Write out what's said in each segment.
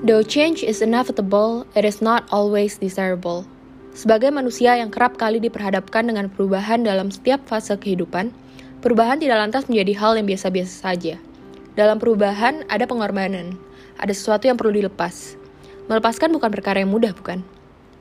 Though change is inevitable, it is not always desirable. Sebagai manusia yang kerap kali diperhadapkan dengan perubahan dalam setiap fase kehidupan, perubahan tidak lantas menjadi hal yang biasa-biasa saja. Dalam perubahan ada pengorbanan, ada sesuatu yang perlu dilepas. Melepaskan bukan perkara yang mudah, bukan?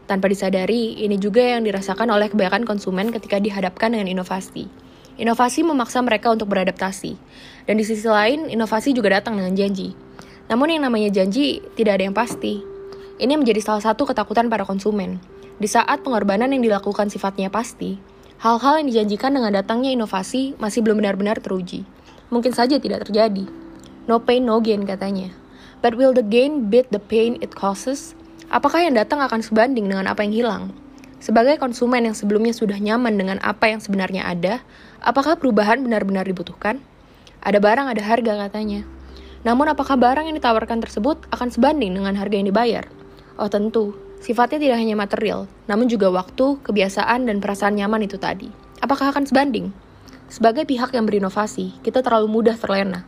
Tanpa disadari, ini juga yang dirasakan oleh kebanyakan konsumen ketika dihadapkan dengan inovasi. Inovasi memaksa mereka untuk beradaptasi, dan di sisi lain, inovasi juga datang dengan janji. Namun yang namanya janji tidak ada yang pasti. Ini menjadi salah satu ketakutan para konsumen. Di saat pengorbanan yang dilakukan sifatnya pasti, hal-hal yang dijanjikan dengan datangnya inovasi masih belum benar-benar teruji. Mungkin saja tidak terjadi. No pain, no gain katanya. But will the gain beat the pain it causes? Apakah yang datang akan sebanding dengan apa yang hilang? Sebagai konsumen yang sebelumnya sudah nyaman dengan apa yang sebenarnya ada, apakah perubahan benar-benar dibutuhkan? Ada barang, ada harga katanya. Namun apakah barang yang ditawarkan tersebut akan sebanding dengan harga yang dibayar? Oh tentu, sifatnya tidak hanya material, namun juga waktu, kebiasaan, dan perasaan nyaman itu tadi. Apakah akan sebanding? Sebagai pihak yang berinovasi, kita terlalu mudah terlena.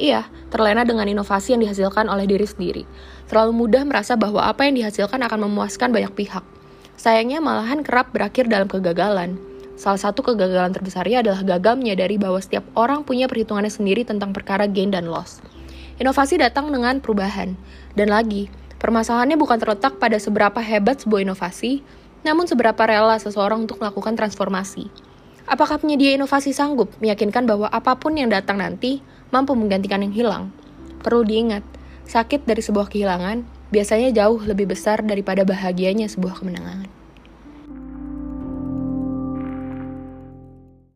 Iya, terlena dengan inovasi yang dihasilkan oleh diri sendiri. Terlalu mudah merasa bahwa apa yang dihasilkan akan memuaskan banyak pihak. Sayangnya malahan kerap berakhir dalam kegagalan. Salah satu kegagalan terbesarnya adalah gagal menyadari bahwa setiap orang punya perhitungannya sendiri tentang perkara gain dan loss. Inovasi datang dengan perubahan. Dan lagi, permasalahannya bukan terletak pada seberapa hebat sebuah inovasi, namun seberapa rela seseorang untuk melakukan transformasi. Apakah penyedia inovasi sanggup meyakinkan bahwa apa pun yang datang nanti mampu menggantikan yang hilang? Perlu diingat, sakit dari sebuah kehilangan biasanya jauh lebih besar daripada bahagianya sebuah kemenangan.